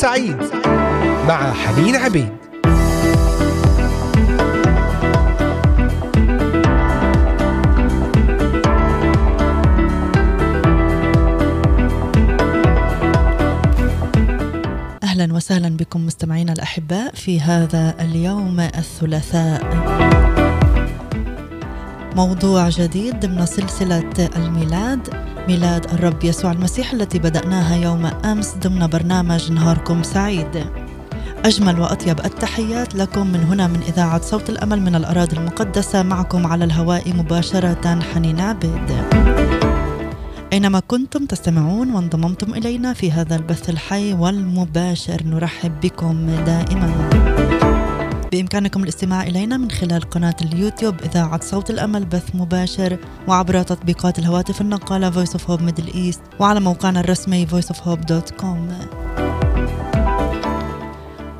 سعيد مع حنين عبيد. أهلا وسهلا بكم مستمعينا الأحباء في هذا اليوم الثلاثاء. موضوع جديد ضمن سلسلة الميلاد. ميلاد الرب يسوع المسيح التي بدأناها يوم أمس ضمن برنامج نهاركم سعيد. أجمل وأطيب التحيات لكم من هنا من إذاعة صوت الأمل من الأراضي المقدسة. معكم على الهواء مباشرة حنين عبيد. أينما كنتم تستمعون وانضممتم إلينا في هذا البث الحي والمباشر نرحب بكم دائما. بإمكانكم الاستماع إلينا من خلال قناة اليوتيوب إذاعة صوت الأمل بث مباشر وعبر تطبيقات الهواتف النقالة Voice of Hope Middle East وعلى موقعنا الرسمي voiceofhope.com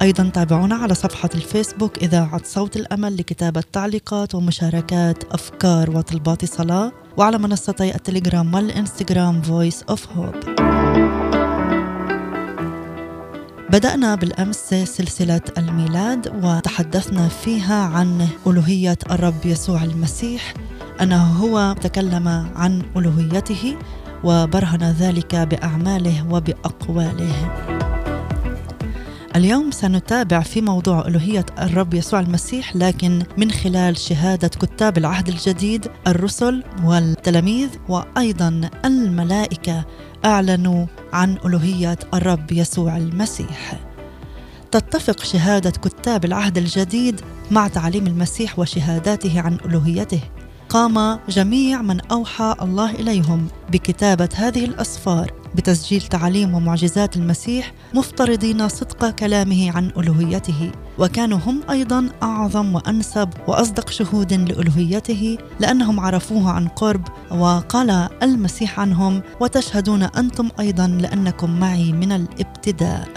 أيضا تابعونا على صفحة الفيسبوك إذاعة صوت الأمل لكتابة تعليقات ومشاركات أفكار وطلبات صلاة وعلى منصتي التليجرام والإنستغرام Voice of Hope. بدأنا بالأمس سلسلة الميلاد وتحدثنا فيها عن ألوهية الرب يسوع المسيح. أنه هو تكلم عن ألوهيته وبرهن ذلك بأعماله وبأقواله. اليوم سنتابع في موضوع ألوهية الرب يسوع المسيح لكن من خلال شهادة كتاب العهد الجديد الرسل والتلاميذ وأيضا الملائكة. أعلنوا عن ألوهية الرب يسوع المسيح. تتفق شهادة كتاب العهد الجديد مع تعليم المسيح وشهاداته عن ألوهيته. قام جميع من أوحى الله إليهم بكتابة هذه الأسفار بتسجيل تعاليم ومعجزات المسيح مفترضين صدق كلامه عن ألوهيته. وكانوا هم أيضا أعظم وأنسب وأصدق شهود لألوهيته لأنهم عرفوه عن قرب وقال المسيح عنهم وتشهدون أنتم أيضا لأنكم معي من الابتداء.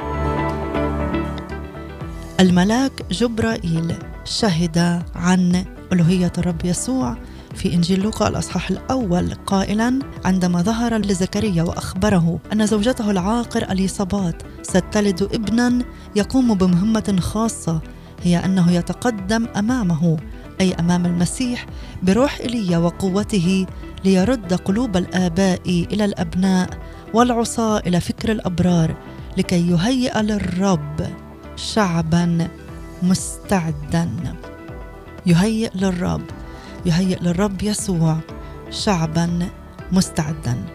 الملاك جبرائيل شهد عن ألوهية الرب يسوع في إنجيل لوقا الأصحاح الأول قائلا عندما ظهر لزكريا وأخبره أن زوجته العاقر أليصابات ستلد ابنا يقوم بمهمة خاصة هي أنه يتقدم أمامه أي أمام المسيح بروح إيليا وقوته ليرد قلوب الآباء إلى الأبناء والعصاة إلى فكر الأبرار لكي يهيئ للرب شعبا مستعدا. يهيئ للرب. يهيئ للرب يسوع شعبا مستعدا.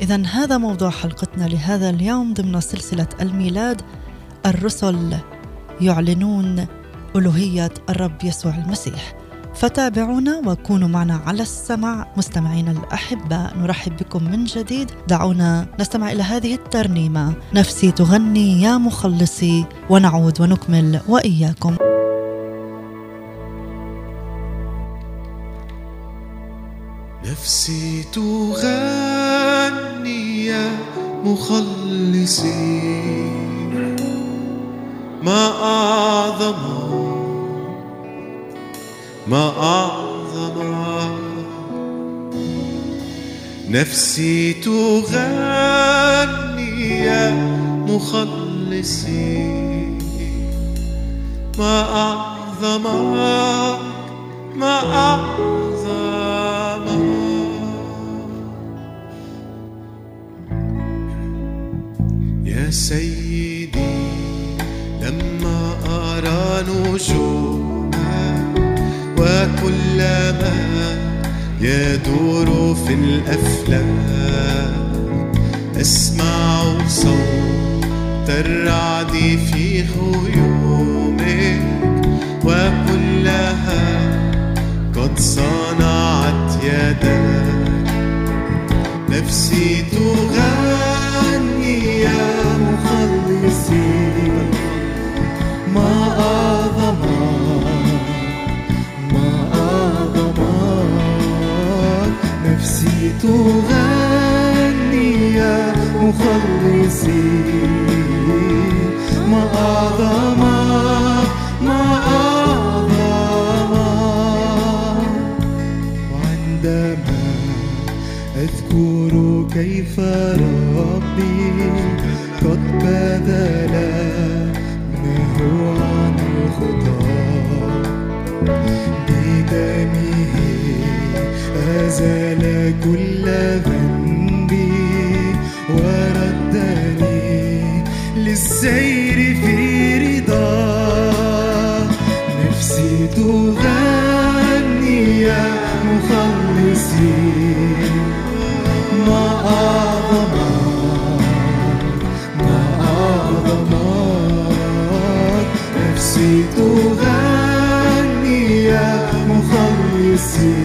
اذا هذا موضوع حلقتنا لهذا اليوم ضمن سلسلة الميلاد. الرسل يعلنون ألوهية الرب يسوع المسيح. فتابعونا وكونوا معنا على السمع مستمعينا الاحباء نرحب بكم من جديد. دعونا نستمع إلى هذه الترنيمة. نفسي تغني يا مخلصي ونعود ونكمل وإياكم. نفسي تغني يا مخلصي ما أعظم ما أعظم نفسي تغني يا مخلصي ما أعظمك ما أعظمك يا سيدي لما أرى نجوما وكلما يدور في الأفلاك أسمع صوت الرعد في غيومك وكلها قد صنعت يدك نفسي تغني تغني يا مخلصي ما أعظمك ما أعظمك وعندما أذكر كيف ربي قد بذل ابنه عن الخطا بدمه أزال كل ذنبي وردني للسير في رضا. نفسي تغني يا مخلصي ما أعظمك ما أعظمك نفسي تغني يا مخلصي.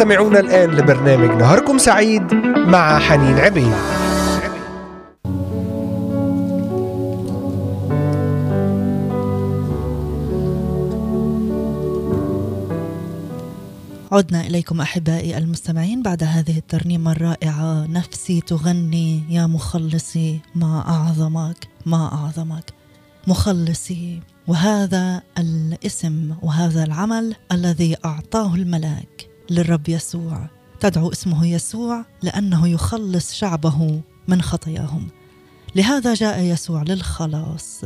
تستمعون الآن لبرنامج نهاركم سعيد مع حنين عبيد. عدنا إليكم أحبائي المستمعين بعد هذه الترنيمة الرائعة. نفسي تغني يا مخلصي ما أعظمك ما أعظمك. مخلصي وهذا الاسم وهذا العمل الذي أعطاه الملاك. للرب يسوع. تدعو اسمه يسوع لأنه يخلص شعبه من خطاياهم. لهذا جاء يسوع للخلاص.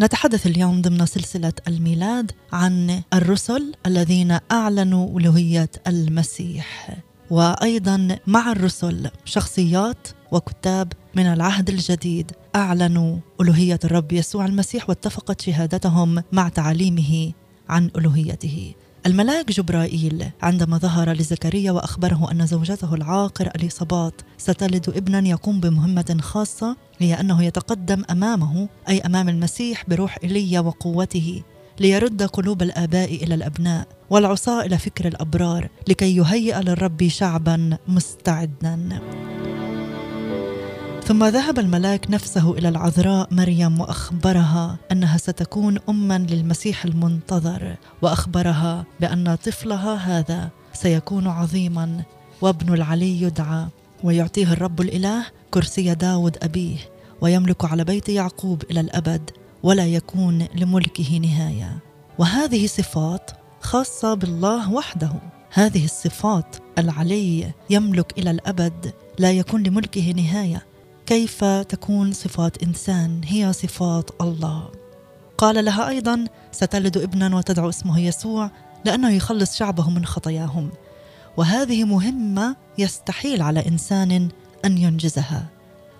نتحدث اليوم ضمن سلسلة الميلاد عن الرسل الذين أعلنوا ألوهية المسيح وأيضا مع الرسل شخصيات وكتاب من العهد الجديد أعلنوا ألوهية الرب يسوع المسيح واتفقت شهادتهم مع تعاليمه عن ألوهيته. الملاك جبرائيل عندما ظهر لزكريا وأخبره أن زوجته العاقر اليصابات ستلد ابنا يقوم بمهمة خاصة هي أنه يتقدم أمامه أي أمام المسيح بروح إيليا وقوته ليرد قلوب الآباء إلى الأبناء والعصاه إلى فكر الأبرار لكي يهيئ للرب شعبا مستعدا. ثم ذهب الملاك نفسه إلى العذراء مريم وأخبرها أنها ستكون أما للمسيح المنتظر وأخبرها بأن طفلها هذا سيكون عظيما وابن العلي يدعى ويعطيه الرب الإله كرسي داود أبيه ويملك على بيت يعقوب إلى الأبد ولا يكون لملكه نهاية. وهذه صفات خاصة بالله وحده. هذه الصفات العلي يملك إلى الأبد لا يكون لملكه نهاية. كيف تكون صفات إنسان؟ هي صفات الله. قال لها أيضا ستلد ابنا وتدعو اسمه يسوع لأنه يخلص شعبه من خطاياهم. وهذه مهمة يستحيل على إنسان أن ينجزها.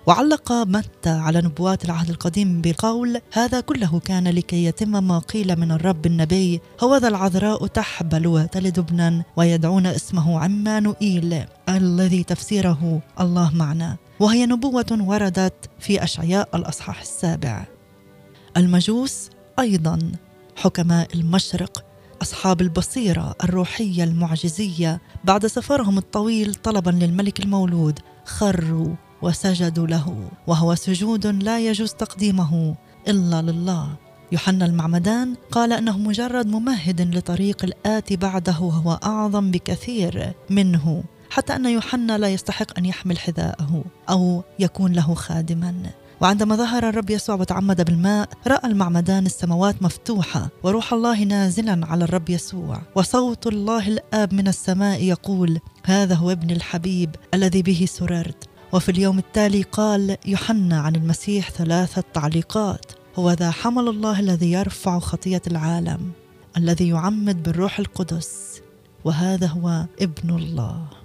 وعلق متى على نبوات العهد القديم بقول هذا كله كان لكي يتم ما قيل من الرب النبي هوذا العذراء تحبل وتلد ابنا ويدعون اسمه عمانوئيل الذي تفسيره الله معنا. وهي نبوة وردت في أشعياء الأصحاح السابع. المجوس أيضا حكماء المشرق أصحاب البصيرة الروحية المعجزية بعد سفرهم الطويل طلبا للملك المولود خروا وسجدوا له وهو سجود لا يجوز تقديمه إلا لله. يوحنا المعمدان قال أنه مجرد ممهد لطريق الآتي بعده وهو أعظم بكثير منه. حتى أن يوحنا لا يستحق أن يحمل حذاءه أو يكون له خادما. وعندما ظهر الرب يسوع وتعمد بالماء رأى المعمدان السماوات مفتوحة وروح الله نازلا على الرب يسوع. وصوت الله الآب من السماء يقول هذا هو ابن الحبيب الذي به سررت. وفي اليوم التالي قال يوحنا عن المسيح ثلاثة تعليقات. هو ذا حمل الله الذي يرفع خطية العالم الذي يعمد بالروح القدس وهذا هو ابن الله.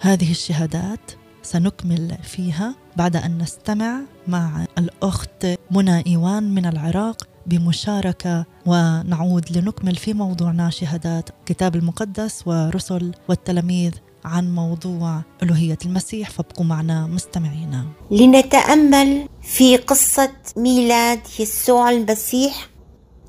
هذه الشهادات سنكمل فيها بعد أن نستمع مع الأخت منى إيوان من العراق بمشاركة ونعود لنكمل في موضوعنا شهادات الكتاب المقدس ورسل والتلاميذ عن موضوع ألوهية المسيح فابقوا معنا مستمعينا. لنتأمل في قصة ميلاد يسوع المسيح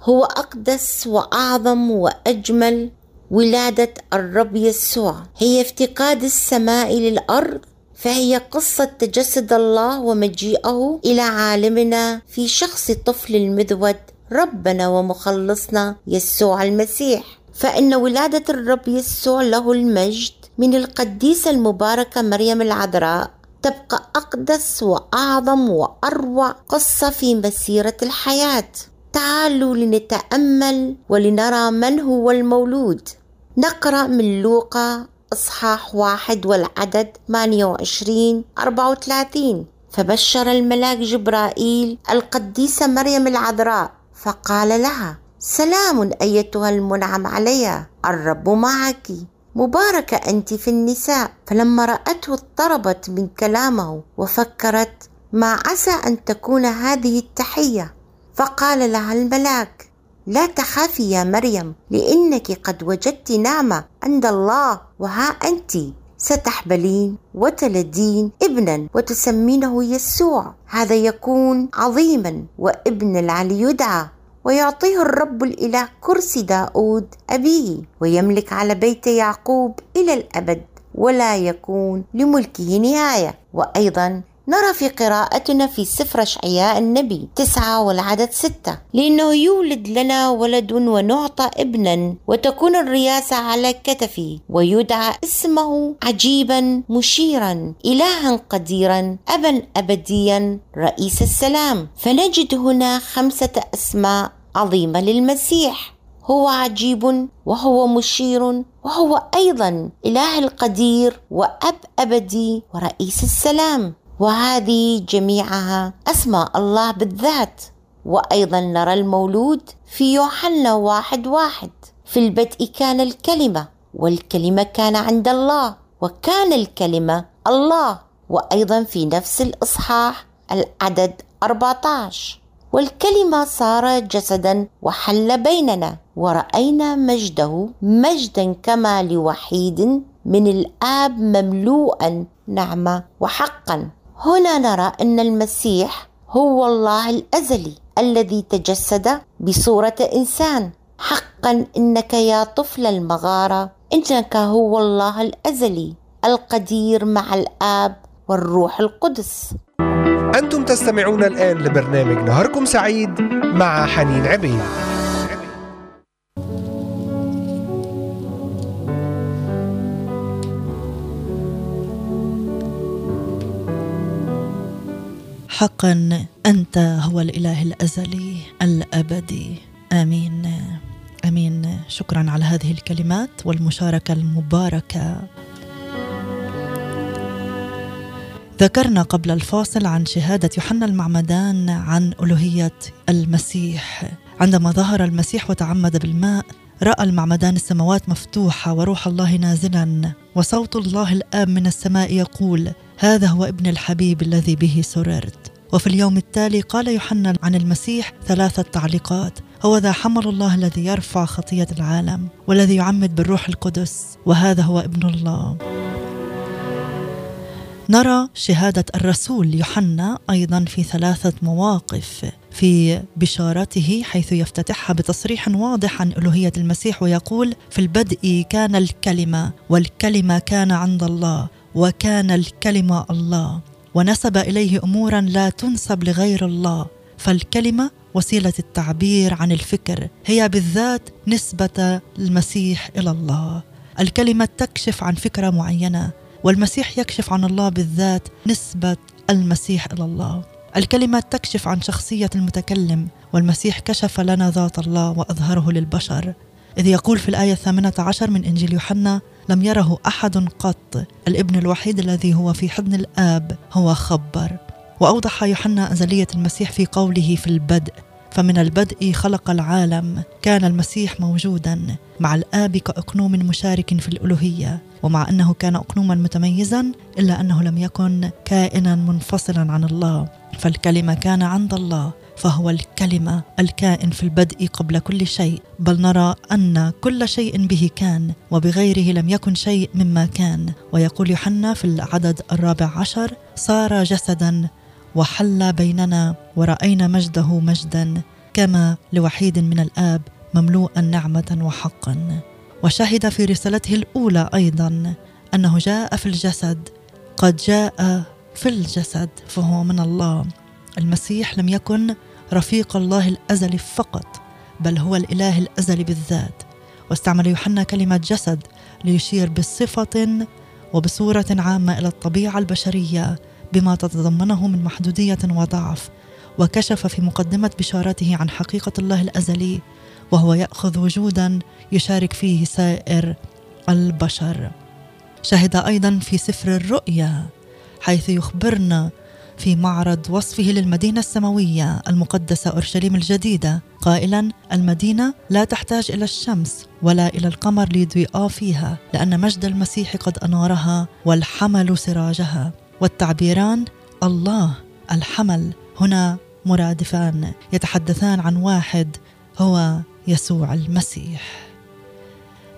هو أقدس وأعظم وأجمل ولادة الرب يسوع. هي افتقاد السماء للأرض فهي قصة تجسد الله ومجيئه إلى عالمنا في شخص الطفل المذود ربنا ومخلصنا يسوع المسيح. فإن ولادة الرب يسوع له المجد من القديسة المباركة مريم العذراء تبقى أقدس وأعظم وأروع قصة في مسيرة الحياة. تعالوا لنتأمل ولنرى من هو المولود. نقرأ من لوقا إصحاح واحد والعدد 28 34 فبشر الملاك جبرائيل القديسة مريم العذراء فقال لها سلام أيتها المنعم عليها الرب معك. مباركة أنت في النساء. فلما رأته اضطربت من كلامه وفكرت ما عسى أن تكون هذه التحية؟ فقال لها الملاك لا تخافي يا مريم لإنك قد وجدت نعمة عند الله وها أنت. ستحبلين وتلدين ابنا وتسمينه يسوع. هذا يكون عظيما وابن العلي يدعى ويعطيه الرب الإله كرسي داود أبيه ويملك على بيت يعقوب إلى الأبد ولا يكون لملكه نهاية. وأيضا نرى في قراءتنا في سفر أشعياء النبي تسعة والعدد ستة. لأنه يولد لنا ولد ونعطى ابنا وتكون الرياسة على كتفي ويدعى اسمه عجيبا مشيرا إلها قديرا أبا أبديا رئيس السلام. فنجد هنا خمسة أسماء عظيمة للمسيح. هو عجيب وهو مشير وهو أيضا إله القدير وأب أبدي ورئيس السلام. وهذه جميعها أسماء الله بالذات. وأيضا نرى المولود في يوحنا واحد واحد. في البدء كان الكلمة والكلمة كان عند الله وكان الكلمة الله. وأيضا في نفس الإصحاح العدد 14 والكلمة صار جسدا وحل بيننا. ورأينا مجده مجدا كما لوحيد من الآب مملوءا نعمة وحقا. هنا نرى أن المسيح هو الله الأزلي الذي تجسد بصورة إنسان. حقا إنك يا طفل المغارة إنك هو الله الأزلي القدير مع الآب والروح القدس. أنتم تستمعون الآن لبرنامج نهاركم سعيد مع حنين عبيد. حقا أنت هو الإله الأزلي الأبدي. آمين. آمين. شكرا على هذه الكلمات والمشاركة المباركة. ذكرنا قبل الفاصل عن شهادة يوحنا المعمدان عن ألوهية المسيح. عندما ظهر المسيح وتعمد بالماء رأى المعمدان السماوات مفتوحة وروح الله نازلا وصوت الله الآب من السماء يقول هذا هو ابن الحبيب الذي به سررت. وفي اليوم التالي قال يوحنا عن المسيح ثلاثة تعليقات. هو ذا حمل الله الذي يرفع خطية العالم والذي يعمد بالروح القدس وهذا هو ابن الله. نرى شهادة الرسول يوحنا أيضا في ثلاثة مواقف في بشارته حيث يفتتحها بتصريح واضح عن ألوهية المسيح ويقول في البدء كان الكلمة والكلمة كان عند الله وكان الكلمة الله ونسب إليه أمورا لا تنسب لغير الله. فالكلمة وسيلة التعبير عن الفكر هي بالذات نسبة المسيح إلى الله. الكلمة تكشف عن فكرة معينة والمسيح يكشف عن الله بالذات نسبة المسيح إلى الله. الكلمة تكشف عن شخصية المتكلم والمسيح كشف لنا ذات الله وأظهره للبشر. إذ يقول في الآية الثامنة عشر من إنجيل يوحنا لم يره أحد قط. الابن الوحيد الذي هو في حضن الآب هو خبر. وأوضح يوحنا أزلية المسيح في قوله في البدء فمن البدء خلق العالم كان المسيح موجودا مع الآب كأقنوم مشارك في الألوهية. ومع أنه كان أقنوما متميزا إلا أنه لم يكن كائنا منفصلا عن الله. فالكلمة كان عند الله. فهو الكلمة الكائن في البدء قبل كل شيء بل نرى أن كل شيء به كان وبغيره لم يكن شيء مما كان. ويقول يوحنا في العدد الرابع عشر صار جسدا وحل بيننا ورأينا مجده مجدا كما لوحيد من الآب مملوءا نعمة وحقا. وشهد في رسالته الأولى أيضا أنه جاء في الجسد قد جاء في الجسد فهو من الله. المسيح لم يكن رفيق الله الازلي فقط بل هو الإله الازلي بالذات. واستعمل يوحنا كلمة جسد ليشير بصفة وبصورة عامة إلى الطبيعة البشرية بما تتضمنه من محدودية وضعف وكشف في مقدمة بشارته عن حقيقة الله الأزلي وهو يأخذ وجودا يشارك فيه سائر البشر. شهد أيضا في سفر الرؤيا حيث يخبرنا في معرض وصفه للمدينة السماوية المقدسة أورشليم الجديدة. قائلا المدينة لا تحتاج إلى الشمس ولا إلى القمر ليضيئا فيها لأن مجد المسيح قد أنارها والحمل سراجها. والتعبيران الله الحمل. هنا مرادفان يتحدثان عن واحد هو يسوع المسيح.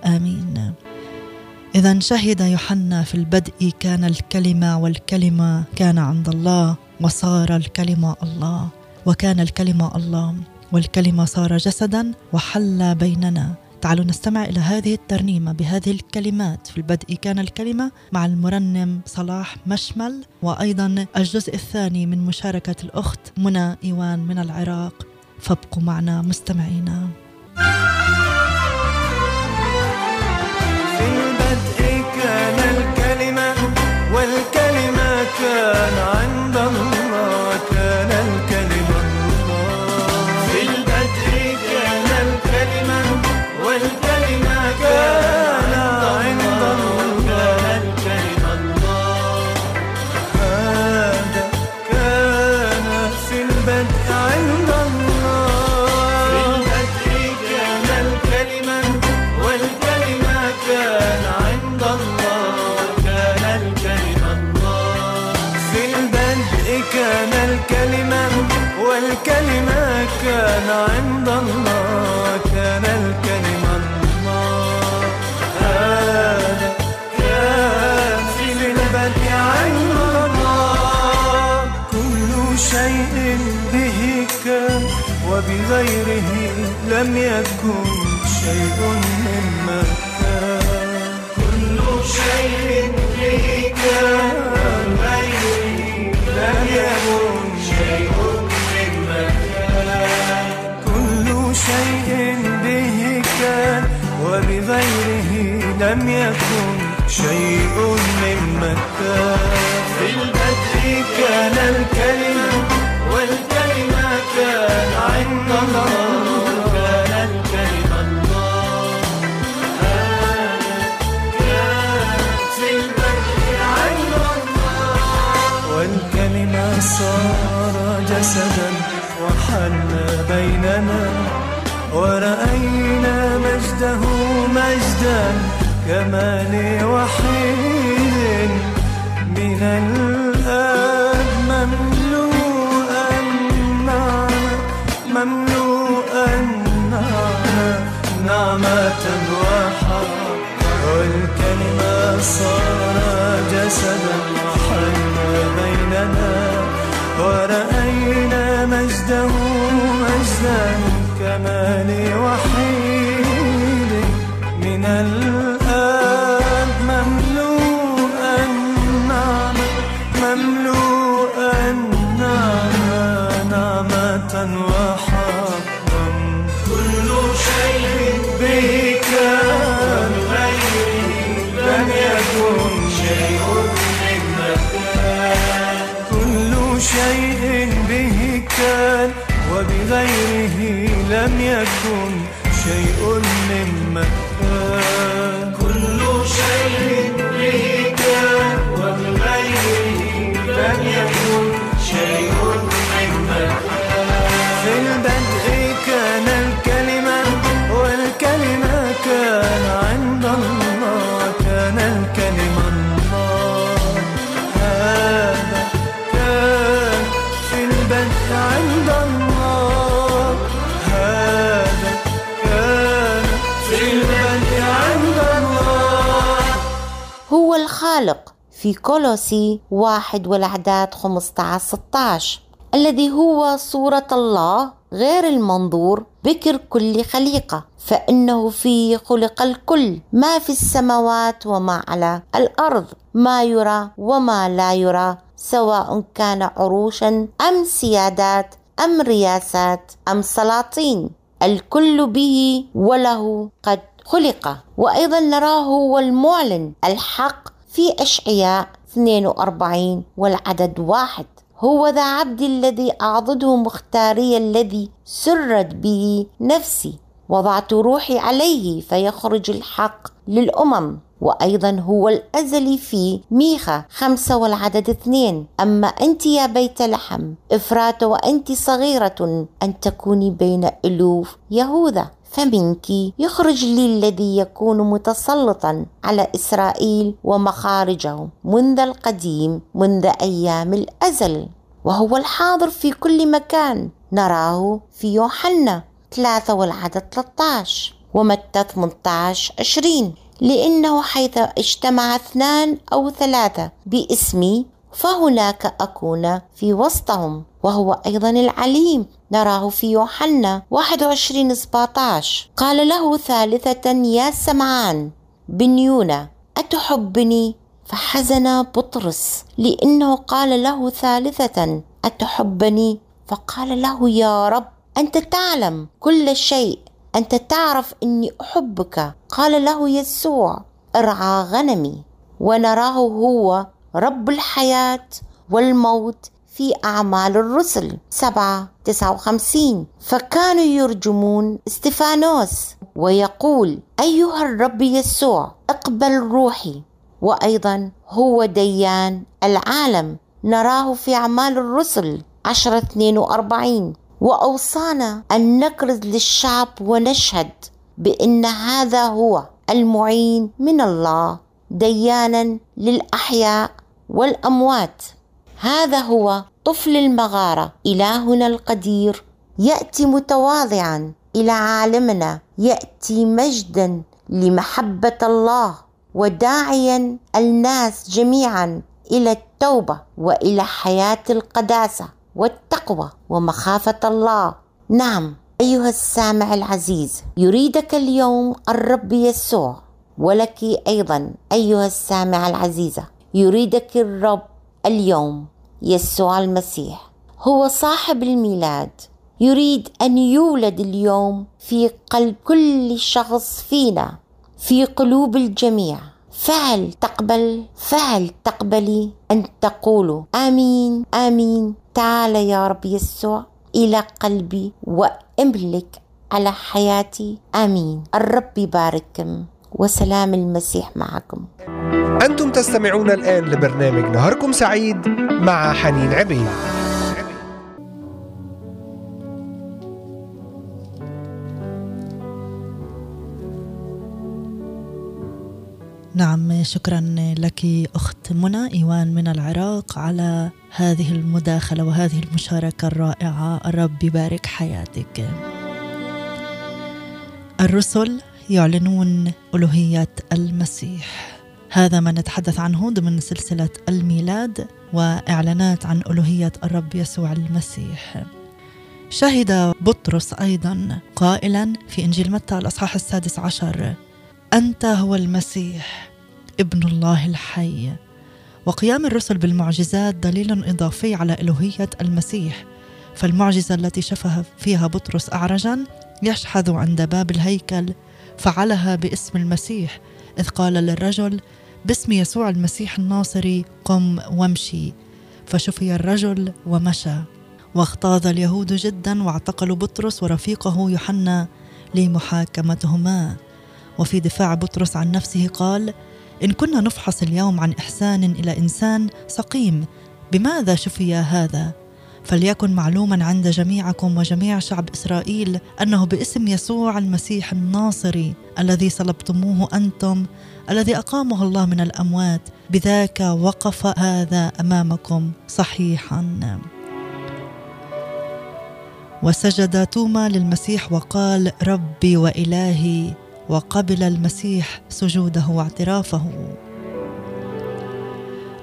آمين. إذا شهد يوحنا في البدء كان الكلمة والكلمة كان عند الله وصار الكلمة الله وكان الكلمة الله والكلمة صار جسدا وحل بيننا. تعالوا نستمع إلى هذه الترنيمة بهذه الكلمات. في البدء كان الكلمة مع المرنم صلاح مشمل وأيضا الجزء الثاني من مشاركة الأخت منى إيوان من العراق. فابقوا معنا مستمعينا. والكلمة كان وبغيره لم يكن شيء مما كان. كل شيء به كان وبغيره لم يكن شيء مما كان. كل شيء به كان وبغيره لم يكن شيء مما كان. في البدء كان الكلمة والكلمة كان والكلمة صار جسدا وحل بيننا ورأينا مجده مجدا كمال وحيد نعمة وحق والكلمة صار جسدا وحل بيننا. ورأينا مجده مجدا كمال وحيد من الآب كان وبغيره لم يكن شيء في كولوسي واحد والأعداد 15 16 الذي هو صورة الله غير المنظور بكر كل خليقة فإنه فيه خلق الكل ما في السماوات وما على الأرض ما يرى وما لا يرى سواء كان عروشا أم سيادات أم رياسات أم سلاطين الكل به وله قد خلق. وأيضا نراه هو المعلن الحق في أشعياء 42 والعدد واحد. هو ذا عبدي الذي أعضده مختاري الذي سرت به نفسي. وضعت روحي عليه فيخرج الحق للأمم. وأيضا هو الأزلي في ميخا خمسة والعدد اثنين. أما أنت يا بيت لحم إفرات وأنت صغيرة أن تكوني بين ألوف يهوذا. فمنك يخرج لي الذي يكون متسلطا على إسرائيل ومخارجهم منذ القديم منذ أيام الأزل. وهو الحاضر في كل مكان نراه في يوحنا ثلاثة والعدد 13 ومتى 18 20 لأنه حيث اجتمع اثنان أو ثلاثة باسمي فهناك أكون في وسطهم وهو أيضا العليم. نراه في يوحنا 21 17 قال له ثالثة يا سمعان بن يونا أتحبني؟ فحزن بطرس. لأنه قال له ثالثة أتحبني؟ فقال له يا رب أنت تعلم كل شيء أنت تعرف أني أحبك. قال له يسوع ارعى غنمي. ونراه هو رب الحياة والموت في أعمال الرسل. سبعة تسعة وخمسين. فكانوا يرجمون استفانوس ويقول أيها الرب يسوع اقبل روحي. وأيضا هو ديان العالم. نراه في أعمال الرسل. عشرة اثنين وأربعين. وأوصانا أن نكرز للشعب ونشهد بأن هذا هو المعين من الله. ديانا للأحياء والأموات. هذا هو طفل المغارة. إلهنا القدير يأتي متواضعا إلى عالمنا يأتي مجدا لمحبة الله وداعيا الناس جميعا إلى التوبة وإلى حياة القداسة والتقوى ومخافة الله. نعم أيها السامع العزيز يريدك اليوم الرب يسوع. ولك أيضا أيها السامع العزيزة يريدك الرب اليوم يسوع المسيح. هو صاحب الميلاد يريد أن يولد اليوم في قلب كل شخص فينا في قلوب الجميع. فعل تقبل فعل تقبلي أن تقولوا آمين آمين تعال يا رب يسوع إلى قلبي واملك على حياتي. آمين. الرب يبارككم. وسلام المسيح معكم. أنتم تستمعون الآن لبرنامج نهاركم سعيد مع حنين عبيد. نعم شكرا لك أخت منى إيوان من العراق على هذه المداخلة وهذه المشاركة الرائعة. الرب يبارك حياتك. الرسل يعلنون ألوهية المسيح. هذا ما نتحدث عنه ضمن سلسلة الميلاد وإعلانات عن ألوهية الرب يسوع المسيح. شهد بطرس أيضا قائلا في إنجيل متى الأصحاح السادس عشر أنت هو المسيح ابن الله الحي. وقيام الرسل بالمعجزات دليل إضافي على ألوهية المسيح. فالمعجزة التي شفها فيها بطرس اعرجا يشحذ عند باب الهيكل فعلها باسم المسيح إذ قال للرجل باسم يسوع المسيح الناصري قم وامشي. فشفي الرجل ومشى. واغتاظ اليهود جدا واعتقلوا بطرس ورفيقه يوحنا لمحاكمتهما. وفي دفاع بطرس عن نفسه قال إن كنا نفحص اليوم عن إحسان إلى إنسان سقيم بماذا شفي هذا؟ فليكن معلوما عند جميعكم وجميع شعب إسرائيل أنه باسم يسوع المسيح الناصري الذي صلبتموه أنتم الذي أقامه الله من الأموات بذاك وقف هذا أمامكم صحيحا. وسجد توما للمسيح وقال ربي وإلهي وقبل المسيح سجوده واعترافه.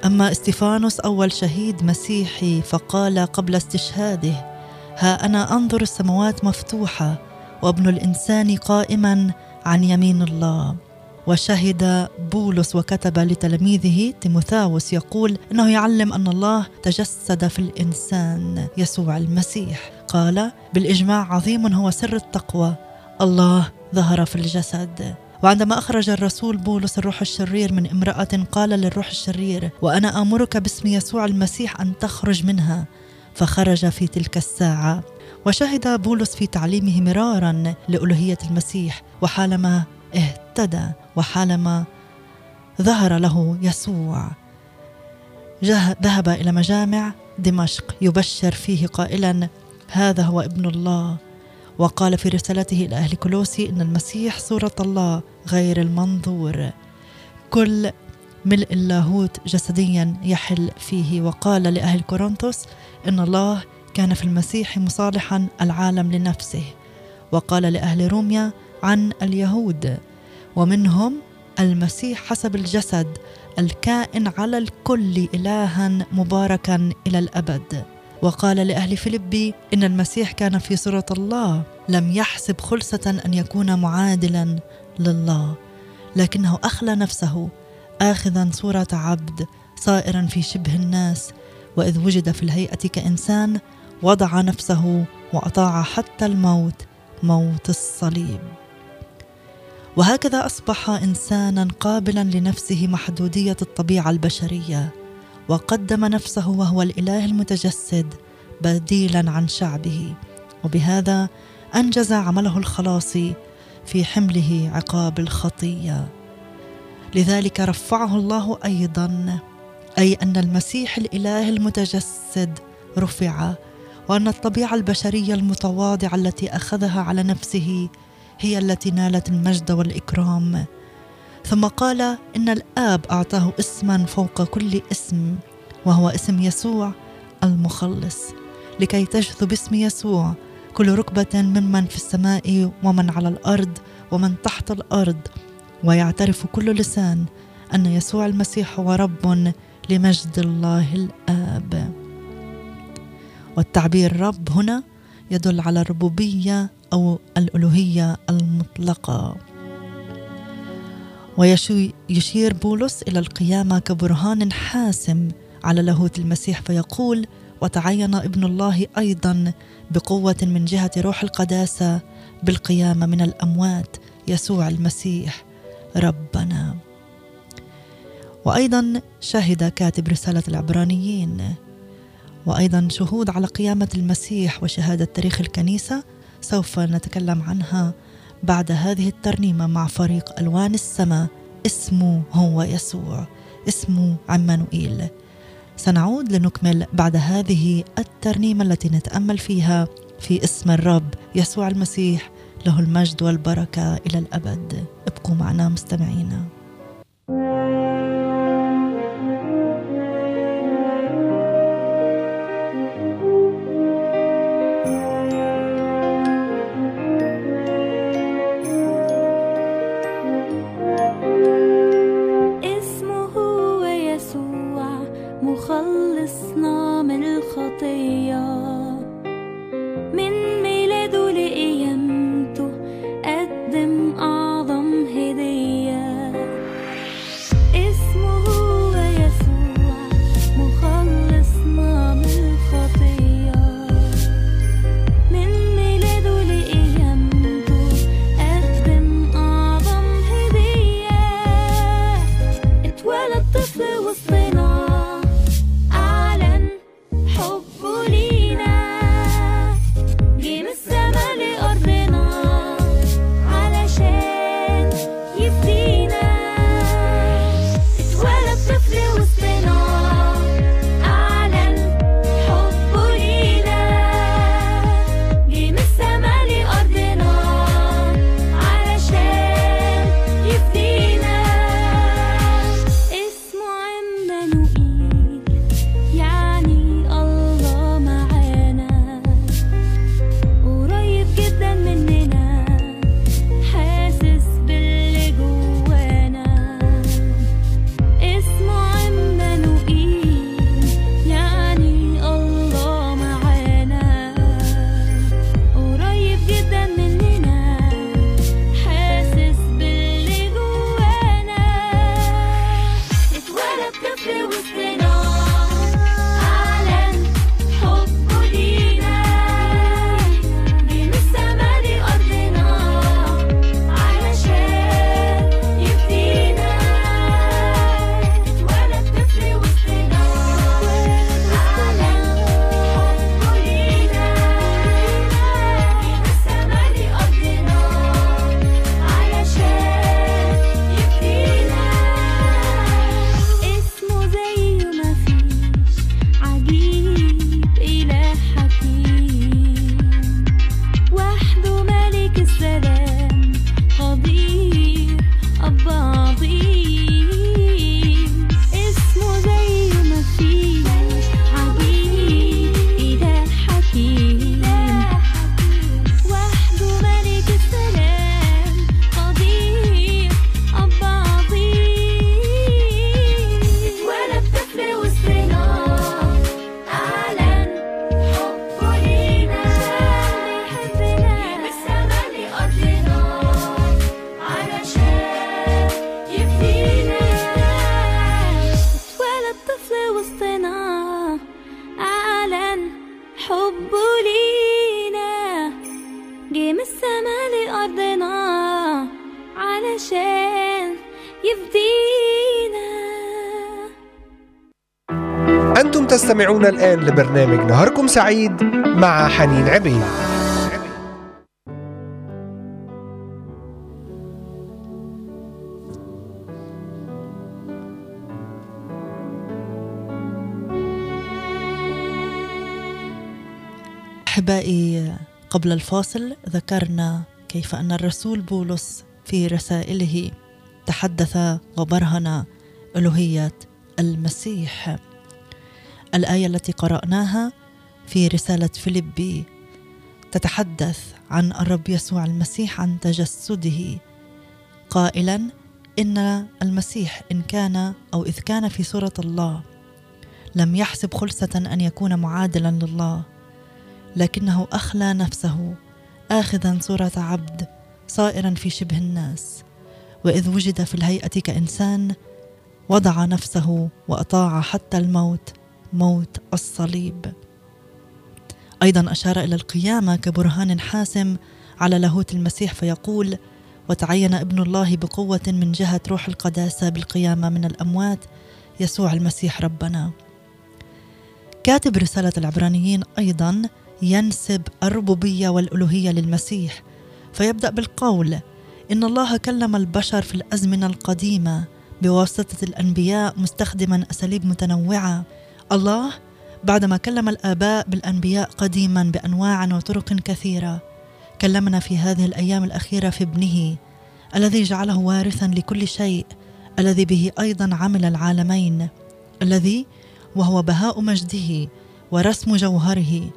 أما استفانوس أول شهيد مسيحي فقال قبل استشهاده ها أنا أنظر السماوات مفتوحة وابن الإنسان قائما عن يمين الله. وشهد بولس وكتب لتلاميذه تيموثاوس يقول إنه يعلم أن الله تجسد في الإنسان يسوع المسيح. قال بالإجماع عظيم هو سر التقوى الله ظهر في الجسد. وعندما أخرج الرسول بولس الروح الشرير من امرأة قال للروح الشرير وأنا آمرك باسم يسوع المسيح أن تخرج منها. فخرج في تلك الساعة. وشهد بولس في تعليمه مرارا لألوهية المسيح وحالما اهتدى وحالما ظهر له يسوع. ذهب إلى مجامع دمشق يبشر فيه قائلا هذا هو ابن الله. وقال في رسالته إلى أهل كولوسي إن المسيح صورة الله غير المنظور. كل ملء اللاهوت جسديا يحل فيه. وقال لأهل كورنثوس إن الله كان في المسيح مصالحا العالم لنفسه. وقال لأهل روميا عن اليهود ومنهم المسيح حسب الجسد الكائن على الكل إلها مباركا إلى الأبد. وقال لأهل فيلبي إن المسيح كان في صورة الله لم يحسب خلصة أن يكون معادلا لله لكنه أخلى نفسه آخذا صورة عبد صائرا في شبه الناس وإذ وجد في الهيئة كإنسان وضع نفسه وأطاع حتى الموت موت الصليب. وهكذا أصبح إنسانا قابلا لنفسه محدودية الطبيعة البشرية. وقدم نفسه وهو الإله المتجسد بديلا عن شعبه. وبهذا أنجز عمله الخلاصي في حمله عقاب الخطية. لذلك رفعه الله أيضا أي أن المسيح الإله المتجسد رفع وأن الطبيعة البشرية المتواضعة التي أخذها على نفسه هي التي نالت المجد والإكرام. ثم قال إن الآب أعطاه اسما فوق كل اسم وهو اسم يسوع المخلص لكي تجثو باسم يسوع كل ركبة ممن في السماء ومن على الأرض ومن تحت الأرض ويعترف كل لسان أن يسوع المسيح هو رب لمجد الله الآب. والتعبير رب هنا يدل على الربوبية أو الألوهية المطلقة. ويشير بولس إلى القيامة كبرهان حاسم على لاهوت المسيح فيقول وتعين ابن الله أيضا بقوة من جهة روح القداسة بالقيامة من الأموات يسوع المسيح ربنا. وأيضا شهد كاتب رسالة العبرانيين وأيضا شهود على قيامة المسيح وشهادة تاريخ الكنيسة سوف نتكلم عنها بعد هذه الترنيمة مع فريق ألوان السماء اسمه هو يسوع اسمه عمانوئيل. سنعود لنكمل بعد هذه الترنيمة التي نتأمل فيها في اسم الرب يسوع المسيح له المجد والبركة إلى الأبد. ابقوا معنا مستمعينا. وخلصنا من الخطية. جه من السما لأرضنا علشان يفدينا أنتم تستمعون الآن لبرنامج نهاركم سعيد مع حنين عبيد. أحبائي قبل الفاصل ذكرنا كيف أن الرسول بولس في رسائله تحدث وبرهن ألوهية المسيح. الآية التي قرأناها في رسالة فيليبي تتحدث عن الرب يسوع المسيح عن تجسده قائلا إن المسيح إن كان أو إذ كان في صورة الله لم يحسب خلسه أن يكون معادلا لله لكنه أخلى نفسه اخذا صورة عبد صائرا في شبه الناس. وإذ وجد في الهيئة كإنسان وضع نفسه وأطاع حتى الموت موت الصليب. أيضا أشار إلى القيامة كبرهان حاسم على لاهوت المسيح فيقول وتعين ابن الله بقوة من جهة روح القداسة بالقيامة من الأموات يسوع المسيح ربنا. كاتب رسالة العبرانيين أيضا ينسب الربوبية والألوهية للمسيح فيبدأ بالقول إن الله كلم البشر في الأزمنة القديمة بواسطة الأنبياء مستخدما أساليب متنوعة. الله بعدما كلم الآباء بالأنبياء قديما بأنواع وطرق كثيرة. كلمنا في هذه الأيام الأخيرة في ابنه الذي جعله وارثا لكل شيء الذي به أيضا عمل العالمين الذي وهو بهاء مجده ورسم جوهره.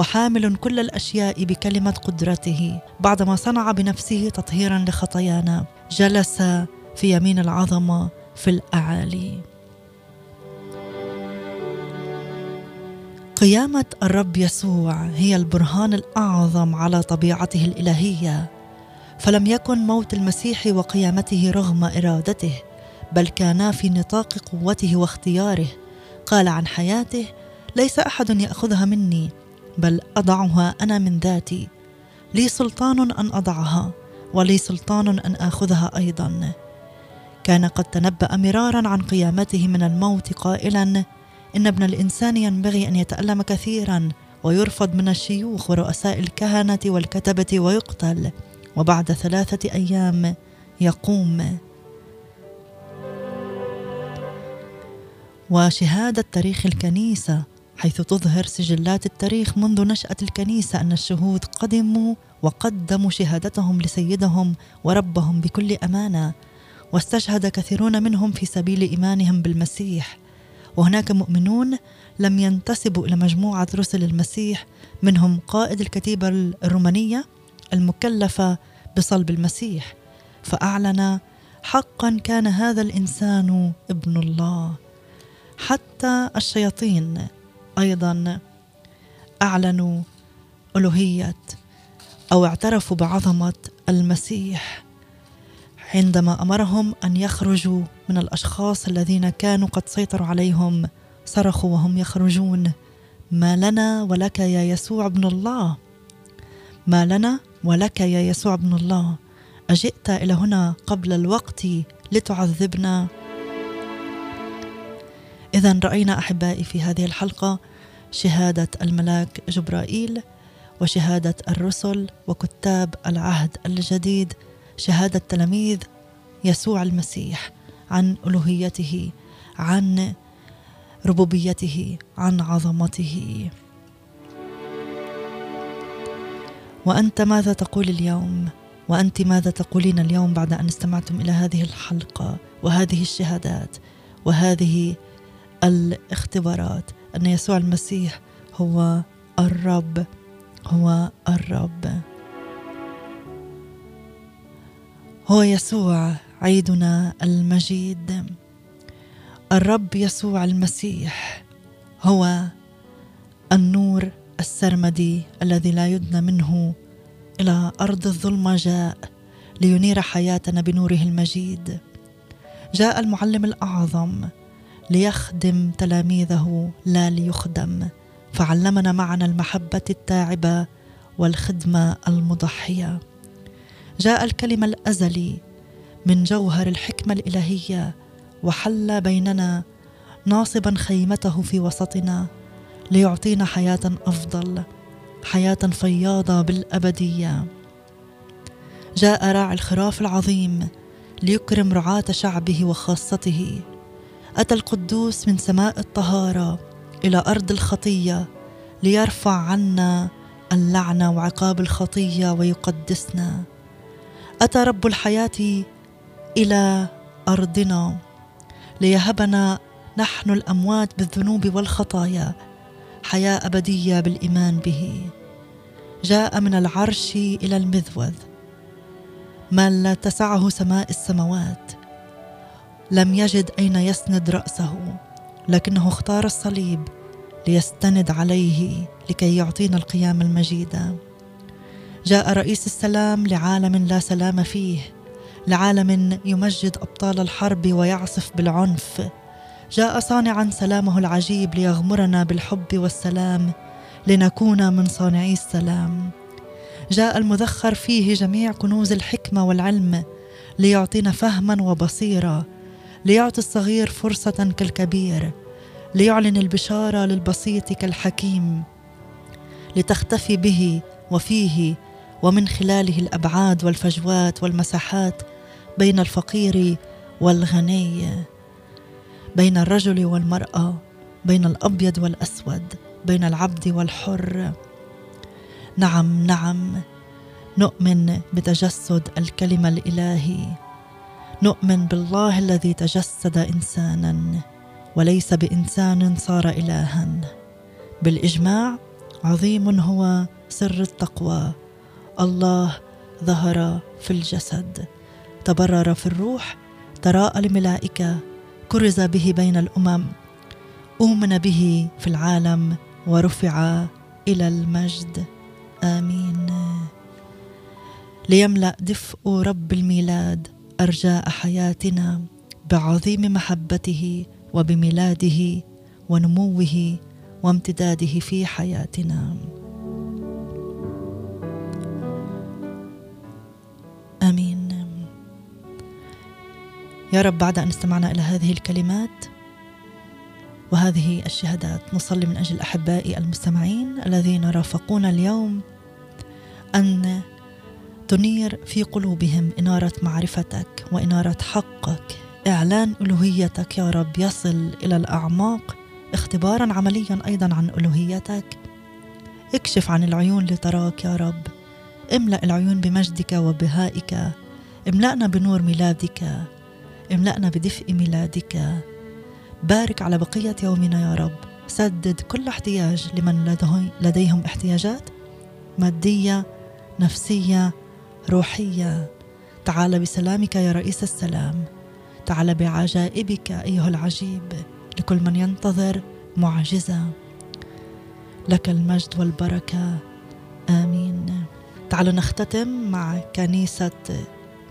وحامل كل الأشياء بكلمة قدرته بعدما صنع بنفسه تطهيرا لخطايانا جلس في يمين العظمه في الأعالي. قيامة الرب يسوع هي البرهان الأعظم على طبيعته الإلهية. فلم يكن موت المسيح وقيامته رغم إرادته بل كانا في نطاق قوته واختياره. قال عن حياته ليس أحد يأخذها مني بل أضعها أنا من ذاتي. لي سلطان أن أضعها ولي سلطان أن آخذها أيضا. كان قد تنبأ مرارا عن قيامته من الموت قائلا إن ابن الإنسان ينبغي أن يتألم كثيرا ويرفض من الشيوخ ورؤساء الكهنة والكتبة ويقتل وبعد ثلاثة أيام يقوم. وشهادة تاريخ الكنيسة حيث تظهر سجلات التاريخ منذ نشأة الكنيسة أن الشهود قدموا وقدموا شهادتهم لسيدهم وربهم بكل أمانة. واستشهد كثيرون منهم في سبيل إيمانهم بالمسيح. وهناك مؤمنون لم ينتسبوا إلى مجموعة رسل المسيح منهم قائد الكتيبة الرومانية المكلفة بصلب المسيح. فأعلن حقا كان هذا الإنسان ابن الله. حتى الشياطين أيضا أعلنوا ألوهية أو اعترفوا بعظمة المسيح عندما أمرهم أن يخرجوا من الأشخاص الذين كانوا قد سيطروا عليهم صرخوا وهم يخرجون. ما لنا ولك يا يسوع ابن الله. ما لنا ولك يا يسوع ابن الله. أجئت إلى هنا قبل الوقت لتعذبنا. اذا رأينا أحبائي في هذه الحلقة شهادة الملاك جبرائيل وشهادة الرسل وكتاب العهد الجديد شهادة تلاميذ يسوع المسيح عن ألوهيته عن ربوبيته عن عظمته. وأنت ماذا تقول اليوم؟ وأنت ماذا تقولين اليوم بعد أن استمعتم إلى هذه الحلقة وهذه الشهادات وهذه الاختبارات؟ أن يسوع المسيح هو الرب هو الرب. هو يسوع عيدنا المجيد. الرب يسوع المسيح هو النور السرمدي الذي لا يدنى منه إلى أرض الظلمة جاء لينير حياتنا بنوره المجيد. جاء المعلم الأعظم ليخدم تلاميذه لا ليخدم. فعلمنا معنا المحبة التاعبة والخدمة المضحية. جاء الكلمة الأزلي من جوهر الحكمة الإلهية وحل بيننا ناصبا خيمته في وسطنا ليعطينا حياة أفضل حياة فياضة بالأبدية. جاء راعي الخراف العظيم ليكرم رعاة شعبه وخاصته. أتى القدوس من سماء الطهارة إلى أرض الخطية ليرفع عنا اللعنه وعقاب الخطية ويقدسنا. أتى رب الحياة إلى أرضنا ليهبنا نحن الأموات بالذنوب والخطايا حياة أبدية بالإيمان به. جاء من العرش إلى المذوذ ما لا تسعه سماء السماوات. لم يجد أين يسند رأسه لكنه اختار الصليب ليستند عليه لكي يعطينا القيام المجيده جاء رئيس السلام لعالم لا سلام فيه لعالم يمجد أبطال الحرب ويعصف بالعنف. جاء صانعا سلامه العجيب ليغمرنا بالحب والسلام لنكون من صانعي السلام. جاء المذخر فيه جميع كنوز الحكمة والعلم ليعطينا فهما وبصيره ليعطي الصغير فرصة كالكبير ليعلن البشارة للبسيط كالحكيم لتختفي به وفيه ومن خلاله الأبعاد والفجوات والمساحات بين الفقير والغني بين الرجل والمرأة بين الأبيض والأسود بين العبد والحر. نعم نعم نؤمن بتجسد الكلمة الإلهي. نؤمن بالله الذي تجسد إنسانا وليس بإنسان صار إلها. بالإجماع عظيم هو سر التقوى. الله ظهر في الجسد تبرر في الروح تراءى الملائكة كرز به بين الأمم امن به في العالم ورفع إلى المجد. آمين. ليملأ دفء رب الميلاد. أرجاء حياتنا بعظيم محبته وبميلاده ونموه وامتداده في حياتنا. آمين. يا رب بعد أن استمعنا إلى هذه الكلمات وهذه الشهادات نصلي من أجل أحبائي المستمعين الذين رافقونا اليوم أن تنير في قلوبهم إنارة معرفتك وإنارة حقك. إعلان ألوهيتك يا رب يصل إلى الأعماق. اختبارا عمليا أيضا عن ألوهيتك. اكشف عن العيون لتراك يا رب. املأ العيون بمجدك وبهائك. املأنا بنور ميلادك. املأنا بدفء ميلادك. بارك على بقية يومنا يا رب. سدد كل احتياج لمن لديهم احتياجات. مادية نفسية روحية. تعال بسلامك يا رئيس السلام. تعال بعجائبك أيها العجيب لكل من ينتظر معجزة. لك المجد والبركة. آمين. تعالوا نختتم مع كنيسة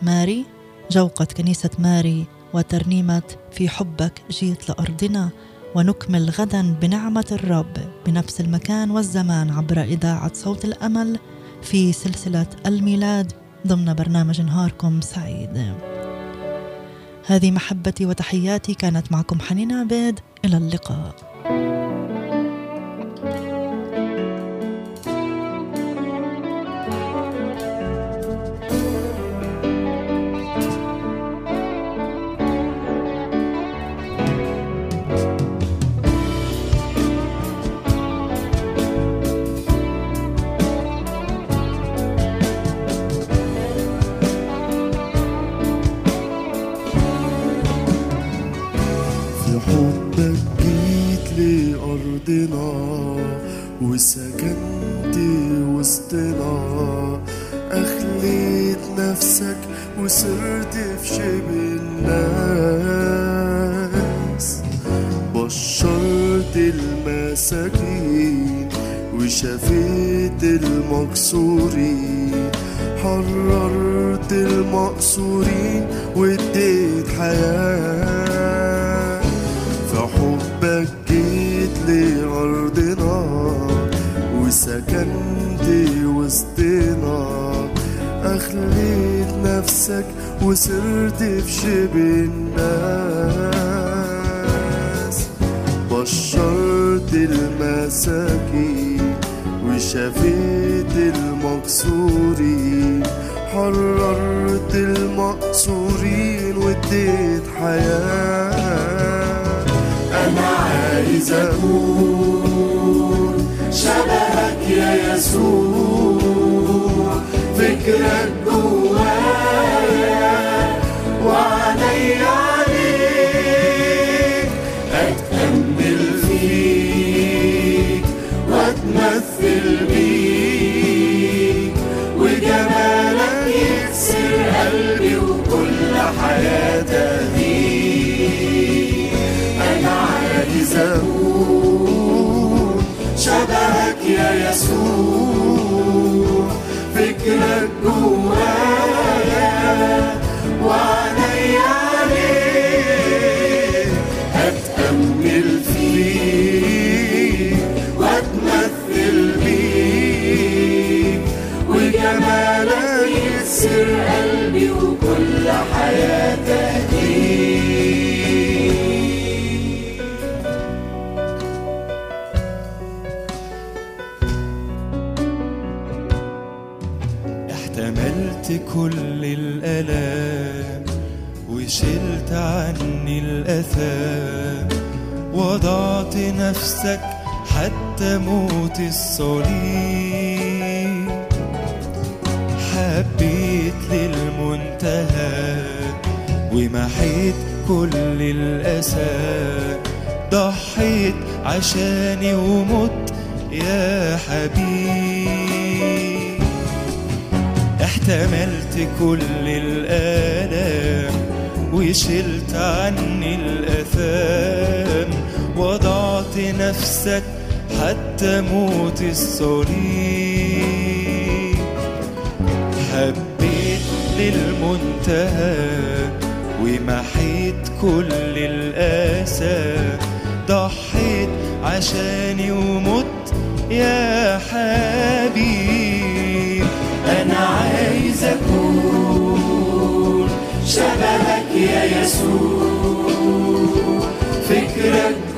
ماري جوقة كنيسة ماري وترنيمة في حبك جيت لأرضنا ونكمل غدا بنعمة الرب بنفس المكان والزمان عبر إذاعة صوت الأمل في سلسلة الميلاد ضمن برنامج نهاركم سعيد. هذه محبتي وتحياتي كانت معكم حنين عبيد. إلى اللقاء. وصرت في شبه الناس بشرت المساكين وشفيت المكسورين حررت المقصورين واديت حياة أنا عايز أكون شبهك يا يسوع يكسر قلبي وكل حياتي. أهديك احتملت كل الآلام وشلت عني الأثام. وضعت نفسك حتى موت الصليب. حبيت للمنتهى ومحيت كل الأسى. ضحيت عشاني ومت يا حبيب احتملت كل الآلام وشلت عني الأثام. وضعت نفسك حتى موت الصليب. للمنتهى ومحيت كل الآسى. ضحيت عشاني ومت يا حبيب. أنا عايز أكون شبهك يا يسوع. فكرك